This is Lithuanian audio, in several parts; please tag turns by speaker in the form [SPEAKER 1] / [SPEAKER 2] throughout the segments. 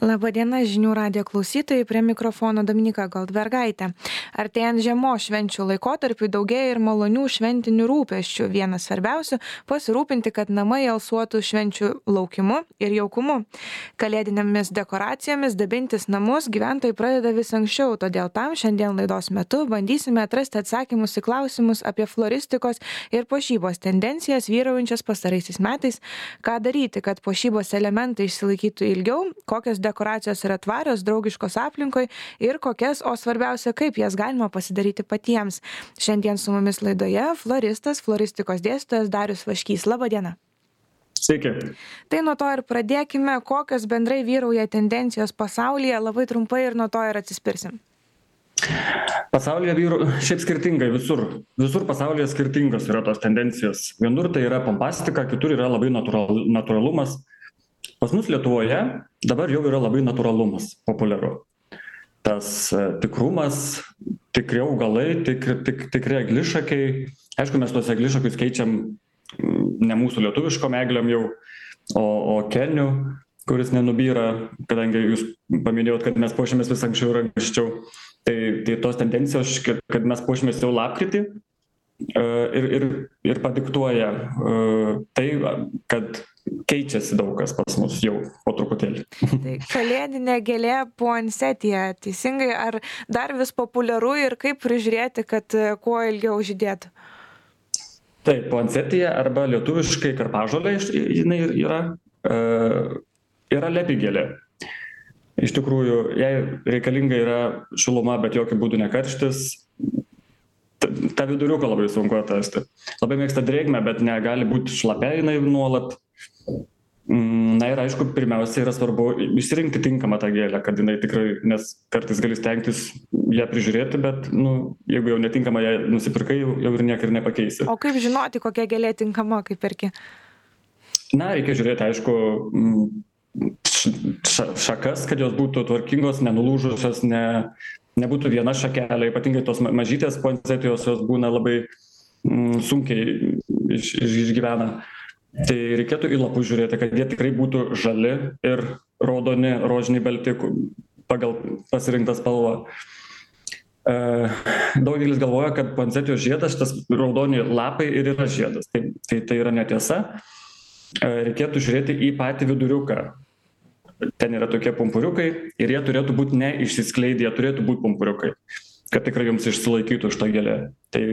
[SPEAKER 1] Labadiena žinių radio klausytojai, prie mikrofono Dominika Goldbergaitė. Artėjant žiemos švenčių laikotarpiu daugėja ir malonių šventinių rūpeščių. Vienas svarbiausių - pasirūpinti, kad namai alsuotų švenčių laukimu ir jaukumu. Kalėdinėmis dekoracijomis dabintis namus gyventojai pradeda vis anksčiau, todėl tam šiandien laidos metu bandysime atrasti atsakymus į klausimus apie floristikos ir pošybos tendencijas vyraujančias pastaraisiais metais, ką daryti, kad pošybos elementai išsilaikytų ilgiau, kokios dekoracijos dekoracijos yra tvarios, draugiškos aplinkoj ir kokias, o svarbiausia, kaip jas galima pasidaryti patiems. Šiandien su mumis laidoje floristas, floristikos dėstytojas Darius Vaškys. Labadiena.
[SPEAKER 2] Sveiki.
[SPEAKER 1] Tai nuo to ir pradėkime, kokios bendrai vyrauja tendencijos pasaulyje, labai trumpai ir nuo to ir atsispirsim.
[SPEAKER 2] Pasaulyje vyrų šiaip skirtingai visur. Visur pasaulyje skirtingos yra tos tendencijos. Vienur tai yra pompastika, kitur yra labai natural, natūralumas, pas mus lietuvoje dabar jau yra labai natūralumas populiaru. Tas e, tikrumas tikri augalai tik tik tikri eglišakiai. Aišku mes tuos eglišakius keičiam ne mūsų lietuviškom eglėm jau o o keniu kuris nenubyra kadangi jūs paminėjot kad mes puošiamės vis anksčiau ir anksčiau. Tai tai tos tendencijos kad mes puošiamės jau lapkritį ir ir ir padiktuoja e, tai kad keičiasi daug kas pas mus jau po truputėlį.
[SPEAKER 1] Tai kalėdinė gėlė puansetija, teisingai, ar dar vis populiaru ir kaip prižiūrėti, kad e, kuo ilgiau žydėtų?
[SPEAKER 2] Taip, puansetija arba lietuviškai karpažolė, jinai yra, e, yra lepigėlė. Iš tikrųjų, jai reikalinga yra šiluma, bet jokių būdų nekarštis. Ta viduriuką labai sunku atrasti. Labai mėgsta drėgmę, bet negali būti šlapia jinai nuolat Mm, na ir aišku, pirmiausia yra svarbu išsirinkti tinkamą tą gėlę, kad jinai tikrai, nes kartais gali stengtis ją prižiūrėti, bet, nu, jeigu jau netinkamą ją nusipirkai, jau, jau ir niek ir nepakeisi.
[SPEAKER 1] O kaip žinoti, kokia gėlė tinkama, kaip perki?
[SPEAKER 2] Na, reikia žiūrėti, aišku, mm, šakas, kad jos būtų tvarkingos, nenulūžusios, ne, nebūtų viena šakelė, ypatingai tos mažytės poinsetijos, jos būna labai mm, sunkiai iš, išgyvena. Iš tai reikėtų į lapus žiūrėti kad jie tikrai būtų žali ir raudoni rožiniai balti pagal pasirinktą spalvą e, daugelis galvoja kad puansetijos žiedas šitas raudoni lapai ir yra žiedas. Tai tai tai yra netiesa. E, reikėtų žiūrėti į patį viduriuką ten yra tokie pumpuriukai ir jie turėtų būt ne išsiskleidę jie turėtų būt pumpuriukai kad tikrai jums išsilaikytų šita gėlė tai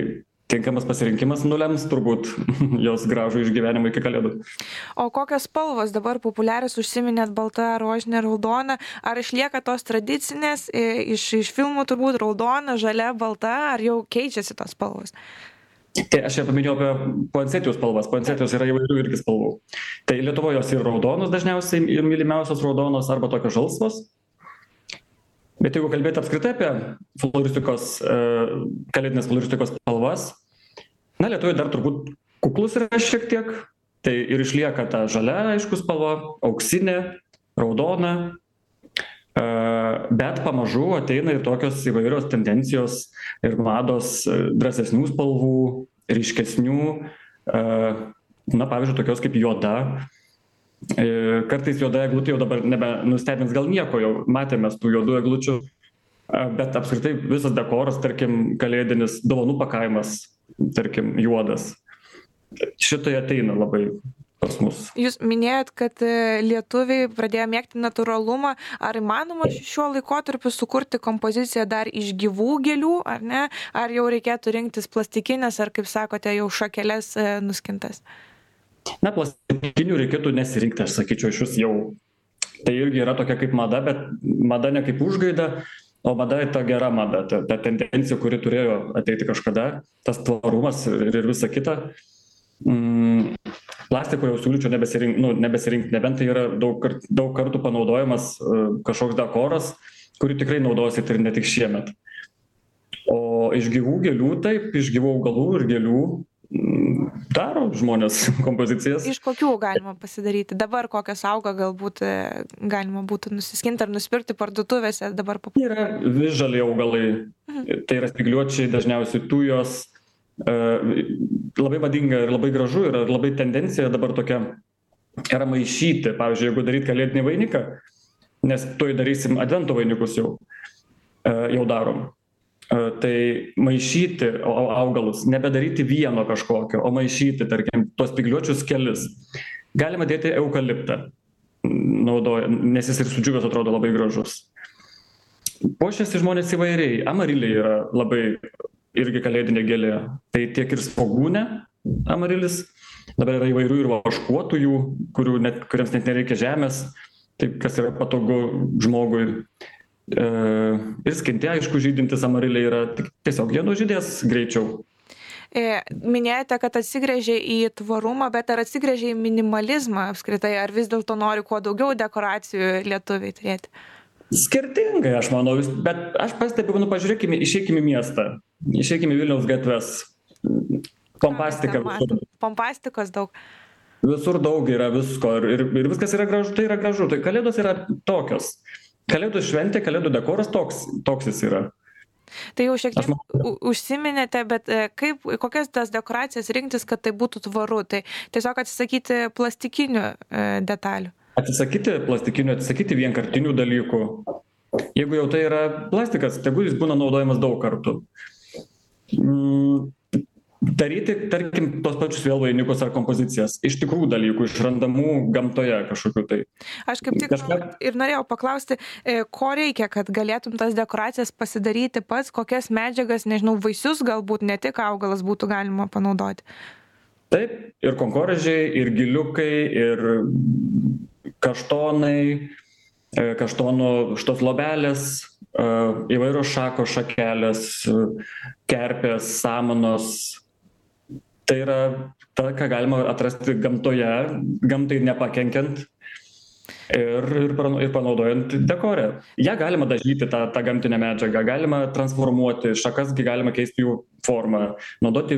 [SPEAKER 2] tinkamas pasirinkimas nulems turbūt jos gražų išgyvenimą iki kalėdų.
[SPEAKER 1] O kokios spalvos dabar populiarios užsiminėt balta, rožinė, raudona? Ar išlieka tos tradicinės iš, iš filmų turbūt raudona, žalia, balta, ar jau keičiasi tos spalvos?
[SPEAKER 2] Tai aš čia paminėjau apie poinsetijos spalvas. Poinsetijos yra įvairių irgi spalvų. Tai Lietuvoje jos yra raudonos dažniausiai ir mylimiausios raudonos arba tokios žalsvos. Bet jeigu kalbėti apskritai apie floristikos, e, kalėdinės floristikos spalvas, na, lietuviai dar turbūt kuklus yra šiek tiek, tai ir išlieka ta žalia, aišku, spalva, auksinė, raudona, bet pamažu ateina ir tokios įvairios tendencijos ir mados e, drąsesnių spalvų, ryškesnių, na, pavyzdžiui, tokios kaip juoda, E, kartais juoda eglutė jau dabar nebenustebins gal nieko, jau matėme tų juodų eglučių, bet apskritai visas dekoras, tarkim, kalėdinis dovanų pakavimas, tarkim, juodas. Šitai ateina labai pas mus.
[SPEAKER 1] Jūs minėjot, kad e, lietuviai pradėjo mėgti natūralumą. Ar įmanoma šiuo laikotarpiu sukurti kompoziciją dar iš gyvų gėlių, ar ne? Ar jau reikėtų rinktis plastikinės, ar kaip sakote, jau šakelės e, nuskintas? Uh,
[SPEAKER 2] na plastikinių reikėtų nesirinkti aš sakyčiau išvis jau tai irgi yra tokia kaip mada bet mada ne kaip užgaida o mada ta gera mada ta ta tendencija kuri turėjo ateiti kažkada tas tvarumas ir ir visa kita mm, plastiko jau siūlyčiau nebesirinkt nu nebesirinkt nebent tai yra daug kart daug kartų panaudojamas e, kažkoks dekoras kurį tikrai naudosit ir ne tik šiemet o iš gyvų gėlių taip iš gyvų augalų ir gėlių daro žmonės kompozicijas.
[SPEAKER 1] Iš kokių galima pasidaryti? Dabar kokios auga galbūt e, galima būtų nusiskinti ar nusipirkti parduotuvėse dabar
[SPEAKER 2] populiarų? Yra visžaliai augalai, mhm. tai yra spigliuočiai, dažniausiai tujos. E, labai vadinga ir labai gražu yra labai tendencija dabar tokia yra maišyti. Pavyzdžiui, jeigu daryti kalėdinį vainiką, nes tuoj darysim advento vainikus jau, e, jau darom. E, tai maišyti augalus, nebedaryti vieno kažkokio, o maišyti, tarkim, tuos spigliuočius kelis. Galima dėti eukaliptą, naudoja, nes jis ir sudžiugęs atrodo labai gražus. Puošiasi žmonės įvairiai. Amarilė yra labai irgi kalėdinė gėlė. Tai tiek ir svogūnė amarilis, dabar yra įvairių ir vaškuotųjų, net, kuriems net nereikia žemės, taip kas yra patogu žmogui. E, ir skintė, aišku, žydintis amarilė yra tiesiog jie nužydės greičiau.
[SPEAKER 1] E, minėjote, kad atsigrėžė į tvarumą, bet ar atsigrėžė į minimalizmą apskritai, ar vis dėlto nori kuo daugiau dekoracijų lietuviai turėti?
[SPEAKER 2] Skirtingai, aš manau, bet aš pastebiu, nu pažiūrėkime, išeikime į miestą, išeikime į Vilniaus gatves. Pompastika.
[SPEAKER 1] Visur. Pompastikos daug.
[SPEAKER 2] Visur daug yra visko ir, ir, ir viskas yra gražu, tai yra gražu. Tai kalėdos yra tokios. Kalėdų šventė, kalėdų dekoras toks, toks jis yra.
[SPEAKER 1] Tai jau šiek tiek man... užsiminėte, bet e, kaip, kokias tas dekoracijas rinktis, kad tai būtų tvaru? Tai tiesiog atsisakyti plastikinių e, detalių.
[SPEAKER 2] Atsisakyti plastikinių, atsisakyti vienkartinių dalykų. Jeigu jau tai yra plastikas, tegu jis būna naudojamas daug kartų. Mm, daryti tarkim tuos pačius vėl vainikus ar kompozicijas iš tikrų dalykų išrandamų gamtoje kažkokių tai
[SPEAKER 1] aš kaip tik Kažką... ir norėjau paklausti e, ko reikia kad galėtum tas dekoracijas pasidaryti pats kokias medžiagas nežinau vaisius galbūt ne tik augalas būtų galima panaudoti
[SPEAKER 2] taip ir konkorėžiai ir giliukai ir kaštonai e, kaštonų šitos lobelės e, įvairios šakos šakelės kerpės samanos. Tai yra ta ką galima atrasti gamtoje gamtai nepakenkiant ir ir ir panaudojant dekore ją galima dažyti tą tą gamtinę medžiagą galima transformuoti šakas gi galima keisti jų formą naudoti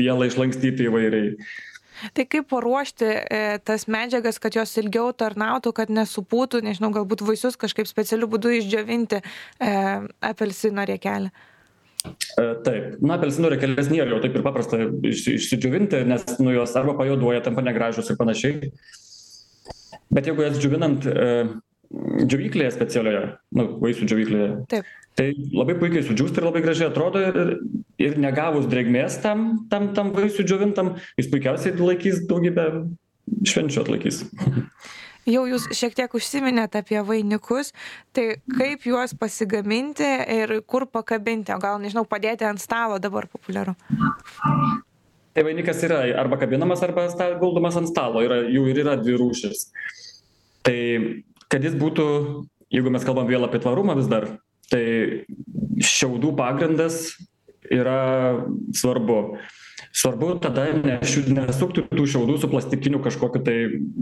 [SPEAKER 2] vielą išlankstyti įvairiai
[SPEAKER 1] Tai kaip paruošti e, tas medžiagas, kad jos ilgiau tarnautų, kad nesupūtų, nežinau, galbūt vaisius kažkaip specialiu būdu išdžiovinti e, apelsino riekelę?
[SPEAKER 2] E, taip, na, apelsinų rekelės nėra jau taip ir paprasta iš, išsidžiuvinti, nes nu, jos arba pajoduoja, tampa negražus ir panašiai. Bet jeigu jas džiuvinant e, džiuvyklėje specialioje, nu, vaisių džiuvyklėje, taip. Tai labai puikiai sudžiūsta ir labai gražiai atrodo ir, ir negavus drėgmės tam, tam, tam vaisių džiovintam, jis puikiausiai laikys daugybę švenčių atlaikys.
[SPEAKER 1] Jau jūs šiek tiek užsiminėt apie vainikus, tai kaip juos pasigaminti ir kur pakabinti, o gal, nežinau, padėti ant stalo dabar populiaru?
[SPEAKER 2] Tai vainikas yra arba kabinamas, arba guldomas ant stalo, yra, jų ir yra dvi rūšis. Tai kad jis būtų, jeigu mes kalbam vėl apie tvarumą vis dar, tai šiaudų pagrindas yra svarbu. Svarbu tada nešiu nesukti tų šiaudų su plastikiniu kažkokiu tai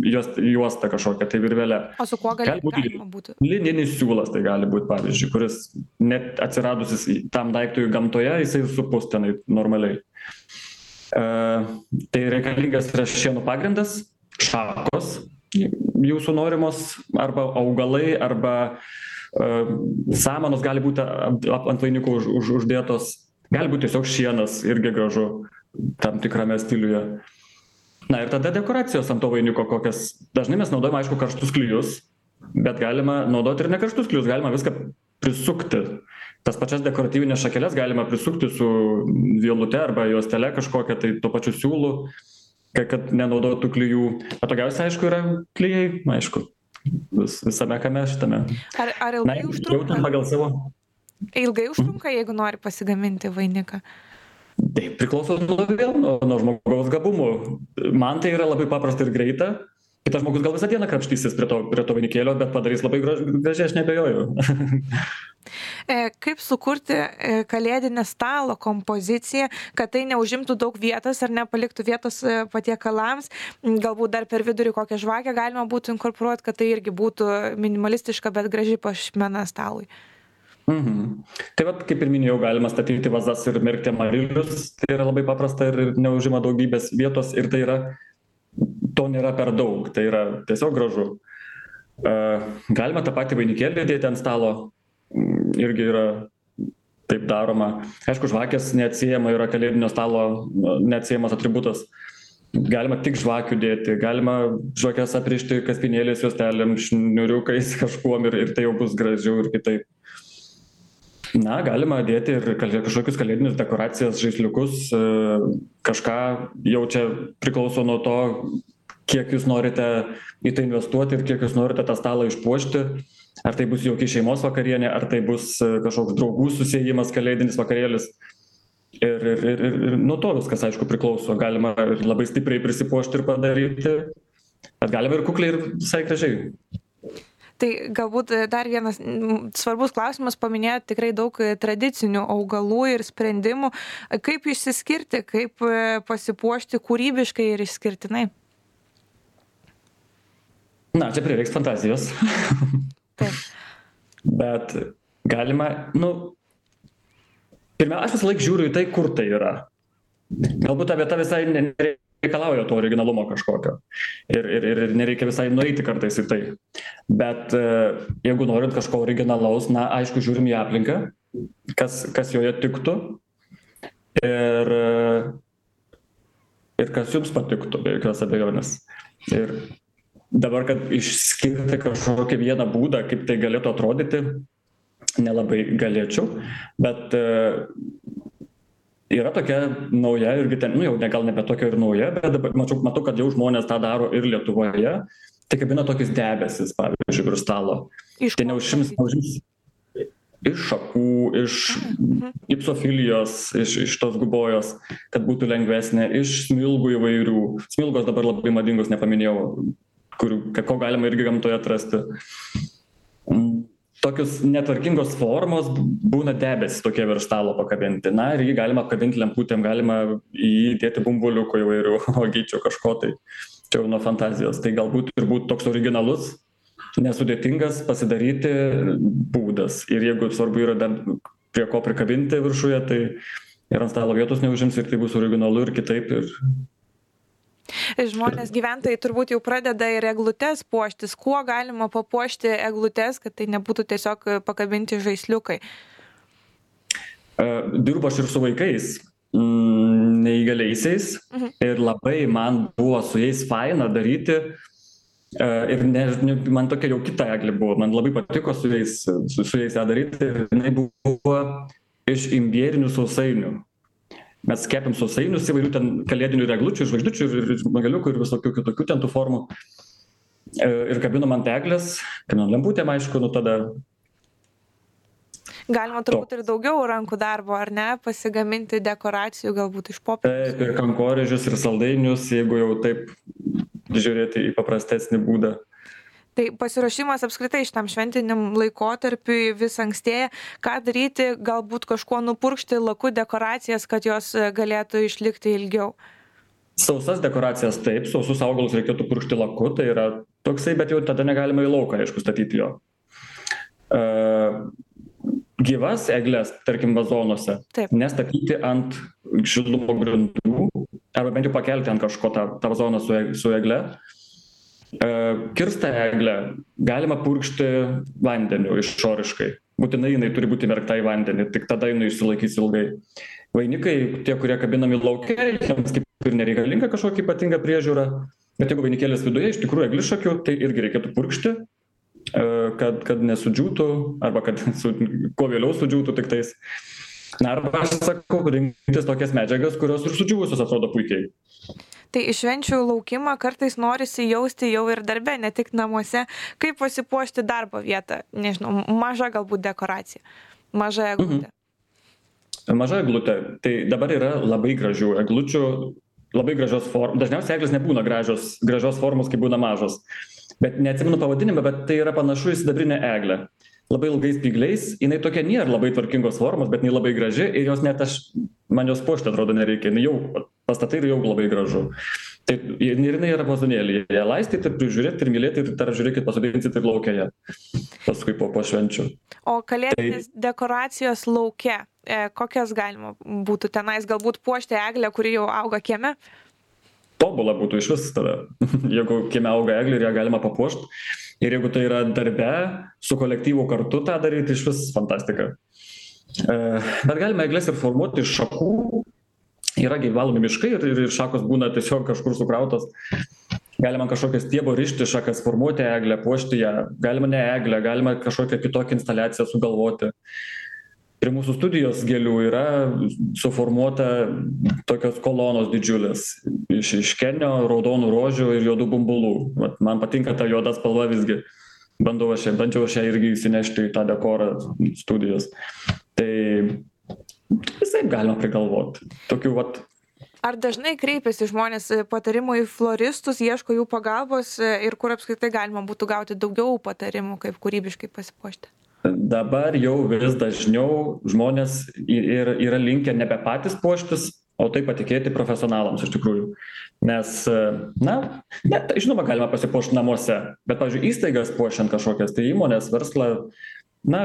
[SPEAKER 2] juos juosta kažkokia tai virvele.
[SPEAKER 1] O su kuo gali,
[SPEAKER 2] gali būti
[SPEAKER 1] galima būtų?
[SPEAKER 2] lininis siūlas tai gali būt pavyzdžiui kuris net atsiradusis tam daiktui gamtoje jisai supus tenai normaliai. E, tai reikalingas yra šieno pagrindas šakos jūsų norimos arba augalai arba samanos gali būti ant vainikų už, už, uždėtos gali būt tiesiog šienas irgi gražu tam tikrame stiliuje. Na ir tada dekoracijos ant to vainiko kokias. Dažnai mes naudojame, aišku, karštus klyjus, bet galima naudoti ir nekarštus klyjus, galima viską prisukti. Tas pačias dekoratyvinės šakelės galima prisukti su vielute arba juostele kažkokia, tai tuo pačiu siūlu, kad nenaudotų klyjų. Patogiausia, aišku, yra klyjai, aišku, vis, visame kame šitame.
[SPEAKER 1] Ar, ar ilgai Na, užtrunka?
[SPEAKER 2] Pagal savo.
[SPEAKER 1] Ilgai užtrunka, jeigu nori pasigaminti vainiką?
[SPEAKER 2] tai priklauso nuo vėl nuo nuo žmogaus gabumų man tai yra labai paprasta ir greita kitas žmogus gal visą dieną krapštysis prie to prie to vainikėlio bet padarys labai graž gražiai aš neabejoju
[SPEAKER 1] e, Kaip sukurti e, kalėdinę stalo kompoziciją, kad tai neužimtų daug vietos ar nepaliktų vietos e, patiekalams, galbūt dar per vidurį kokią žvakę galima būtų inkorporuoti, kad tai irgi būtų minimalistiška, bet graži pašmena stalui.
[SPEAKER 2] Mhm. Tai vat, kaip ir minėjau, galima statyti vazas ir merkti amarilius, tai yra labai paprasta ir neužima daugybės vietos ir tai yra, to nėra per daug, tai yra tiesiog gražu. Galima tą patį vainikėlį dėti ant stalo, mm, irgi yra taip daroma. Aišku, žvakės neatsiejama yra kalėdinio stalo neatsiejamas atributas. galima tik žvakių dėti galima žvakes aprišti kaspinėliais juostelėm šniuriukais kažkuom ir ir tai jau bus gražiau ir kitaip na galima dėti ir kal kažkokius kalėdines dekoracijas žaisliukus e, kažką jau čia priklauso nuo to kiek jūs norite į tai investuoti ir kiek jūs norite tą stalą išpuošti. Ar tai bus jauki šeimos vakarienė ar tai bus e, kažkoks draugų susiėjimas kalėdinis vakarėlis. Ir ir ir ir ir nuo to viskas aišku priklauso. Galima ir labai stipriai prisipuošti ir padaryti. Bet galima ir kukliai ir visai gražiai
[SPEAKER 1] Tai galbūt e, dar vienas svarbus klausimas, paminėjot tikrai daug e, tradicinių augalų ir sprendimų. Kaip išsiskirti, kaip pasipuošti kūrybiškai ir išskirtinai?
[SPEAKER 2] Na, čia prireiks fantazijos. Taip. Bet galima, nu, pirmia, aš visą laiką žiūriu į tai, kur tai yra. Galbūt ta vieta visai nereikalauja to originalumo kažkokio. Ir, ir, ir nereikia visai nueiti kartais į tai. Bet e, jeigu norint kažko originalaus, na, aišku, žiūrim į aplinką, kas, kas joje tiktų. Ir, ir kas jums patiktų, be jokios abejonės. Ir dabar kad išskirti kažkokį vieną būdą kaip tai galėtų atrodyti nelabai galėčiau bet e, yra tokia nauja irgi ten nu jau ne gal nebe tokia ir nauja bet dabar mačiau matau kad jau žmonės tą daro ir lietuvoje tai kabina tokius debesis pavyzdžiui virš stalo tai neužšims neužims iš šakų iš mhm. gipsofilijos iš iš tos gubojos kad būtų lengvesnė iš smilgų įvairių smilgos dabar labai madingos nepaminėjau kurių ko galima irgi gamtoje atrasti. Tokios netvarkingos formos būna debesys tokie virš stalo pakabinti. Na ir jį galima apkabinti lemputėm, galima įdėti bumbuliukų įvairių, ogyčių kažko tai. Čia jau nuo fantazijos. Tai galbūt ir būtų toks originalus, nesudėtingas pasidaryti būdas. Ir jeigu svarbu yra dar prie ko prikabinti viršuje, tai ir ant stalo vietos neužims ir tai bus originalu ir kitaip. Ir
[SPEAKER 1] Žmonės gyventojai turbūt jau pradeda ir eglutes puoštis. Kuo galima papuošti eglutes, kad tai nebūtų tiesiog pakabinti žaisliukai?
[SPEAKER 2] Dirbu aš ir su vaikais mm, neįgaliaisiais mhm. ir labai man buvo su jais faina daryti. Ir ne, man tokia jau kita eglė buvo, man labai patiko su jais, su, su jais ją daryti ir jinai buvo iš imbierinių sausainių mes kepėm sausainius įvairių ten kalėdinių ir eglučių ir žvaigždučių ir ir smagaliukų ir visokių kitokių ten tų formų. E, ir kabinom ant eglės kabinom lemputėm aišku nu tada
[SPEAKER 1] Galima turbūt ir daugiau rankų darbo, ar ne, pasigaminti dekoracijų galbūt iš popieriaus.
[SPEAKER 2] Taip, ir kankorėžius, ir saldainius, jeigu jau taip žiūrėti į paprastesnį būdą
[SPEAKER 1] tai pasiruošimas apskritai šitam šventiniam laikotarpiui vis ankstėja. Ką daryti galbūt kažkuo nupurkšti laku dekoracijas kad jos e, galėtų išlikti ilgiau?
[SPEAKER 2] Sausas dekoracijas taip sausus augalus reikėtų purkšti laku tai yra toksai bet jau tada negalima į lauką aišku statyti jo. E, gyvas egles tarkim vazonuose nestatyti ant šildymo grindų arba bent jau pakelti ant kažko tą tą vazoną su e, su egle kirstą eglę galima purkšti vandeniu išoriškai. Būtinai jinai turi būti įmerkta į vandenį tik tada jinai išsilaikys ilgai. Vainikai tie kurie kabinami lauke jiems kaip ir nereikalinga kažkokia ypatinga priežiūra bet jeigu vainikėlis viduje iš tikrųjų eglišakių tai irgi reikėtų purkšti e, kad kad nesudžiūtų arba kad su kuo vėliau sudžiūtų tiktais na arba aš sakau rinktis tokias medžiagas kurios ir sudžiūvusios atrodo puikiai
[SPEAKER 1] tai į švenčių laukimą kartais norisi jausti jau ir darbe ne tik namuose kaip pasipuošti darbo vietą nežinau maža galbūt dekoracija maža eglutė.
[SPEAKER 2] Mhm. maža eglutė. Tai dabar yra labai gražių eglučių labai gražios formos dažniausiai eglės nebūna gražios gražios formos kai būna mažos. Bet neatsimenu pavadinimo bet tai yra panašu į sidabrinę eglę. Labai ilgais spygliais jinai tokia nėra labai tvarkingos formos bet jinai labai graži ir jos net aš man jos puošti atrodo nereikia jinai jau pastatai ir jau labai gražu. Tai ir jinai yra vazonėlyje ją laistyti prižiūrėt ir mylėti ir dar žiūrėkit pasodinsit ir lauke ją. Paskui po po švenčių.
[SPEAKER 1] O kalėdinės tai, dekoracijos lauke e, kokias galima būtų tenais galbūt puošti eglę kuri jau auga kieme?
[SPEAKER 2] Tobula būtų išvis tada. Jeigu kieme auga eglė ir ją galima papuošt. Ir jeigu tai yra darbe su kolektyvu kartu tą daryt išvis fantastika. E, bet galima egles ir formuoti iš šakų yra gi valomi miškai ir, ir šakos būna tiesiog kažkur sukrautos. Galima kažkokią stiebo rišti šakas, formuoti eglę, puošti ją, galima ne eglę, galima kažkokią kitokią instaliaciją sugalvoti. Prie mūsų studijos gėlių yra suformuota tokios kolonos didžiulės iš, iš kenio, raudonų rožių ir juodų bumbulų. Vat man patinka ta juoda spalva visgi. Bandau aš, bandžiau aš ją irgi įsinešti į tą dekorą studijos. Tai visai galima prigalvoti. Tokių vat
[SPEAKER 1] Ar dažnai kreipiasi žmonės patarimų į floristus, ieško jų pagalbos ir kur apskritai galima būtų gauti daugiau patarimų, kaip kūrybiškai pasipuošti?
[SPEAKER 2] dabar jau vis dažniau žmonės ir yra linkę nebe patys puoštis o tai patikėti profesionalams iš tikrųjų nes na ne tai žinoma galima pasipuošt namuose bet pavyzdžiui įstaigas puošiant kažkokias tai įmones verslą na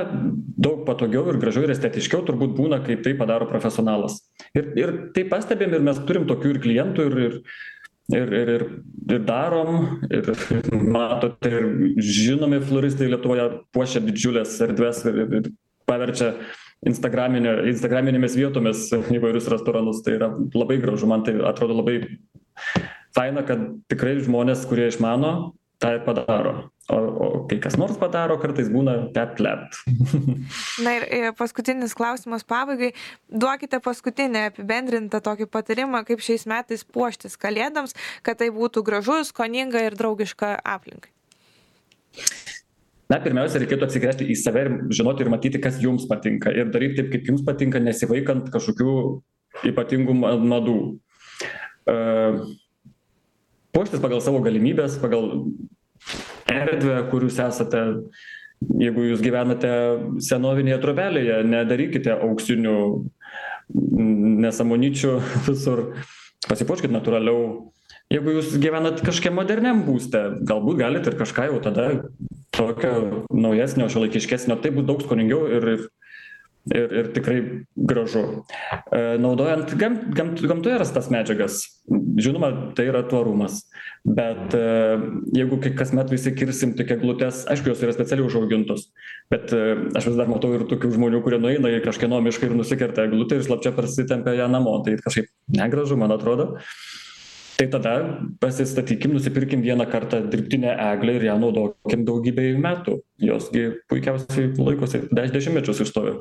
[SPEAKER 2] daug patogiau ir gražiau ir estetiškiau turbūt būna kai tai padaro profesionalas. Ir ir tai pastebim ir mes turim tokių ir klientų ir ir ir ir ir ir darom ir matote ir žinomi floristai lietuvoje puošia didžiules erdves ir ir paverčia instagramine instagraminėmis vietomis įvairius restoranus. Tai yra labai gražu man tai atrodo labai faina kad tikrai žmonės kurie išmano tą ir padaro o o kai kas nors padaro kartais būna tept lept
[SPEAKER 1] na ir paskutinis klausimas pabaigai duokite paskutinį apibendrintą tokį patarimą kaip šiais metais puoštis kalėdoms kad tai būtų gražu skoninga ir draugiška aplinkai
[SPEAKER 2] Na, pirmiausia, reikėtų atsigręžti į save ir žinoti ir matyti, kas jums patinka. Ir daryti taip, kaip jums patinka, nesivaikant kažkokių ypatingų madų. Uh, puoštis pagal savo galimybės, pagal erdvę, kur jūs esate. Jeigu jūs gyvenate senovinėje trobelėje, nedarykite auksinių nesamonyčių visur, pasipuoškite natūraliau. Jeigu jūs gyvenat kažkiek moderniam būste, galbūt galite ir kažką jau tada tokio naujesnio, šiuolaikiškesnio, tai bus daug skoningiau ir, ir ir tikrai gražu. E, naudojant gam, gam, gamtoje rastas medžiagas, žinoma, tai yra tvarumas, bet e, jeigu kasmet visi kirsim tik eglutes, aišku, jos yra specialiai užaugintos, bet e, aš vis dar matau ir tokių žmonių, kurie nueina į kažkieno mišką ir nusikerta eglutę ir slapčia persitempia ją namo, tai kažkaip negražu, man atrodo. Tai tada pasistatykim, nusipirkim vieną kartą dirbtinę eglę ir ją naudokim daugybę metų. Josgi puikiausiai laikosi, dešimtmečius išstovi.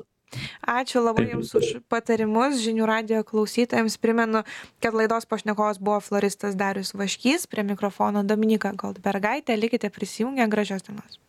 [SPEAKER 1] Ačiū labai Jums už patarimus. Žinių radio klausytojams primenu, kad laidos pašnekovas buvo floristas Darius Vaškys, prie mikrofono Dominika Goldbergaitė. Likite prisijungę, gražios dienos.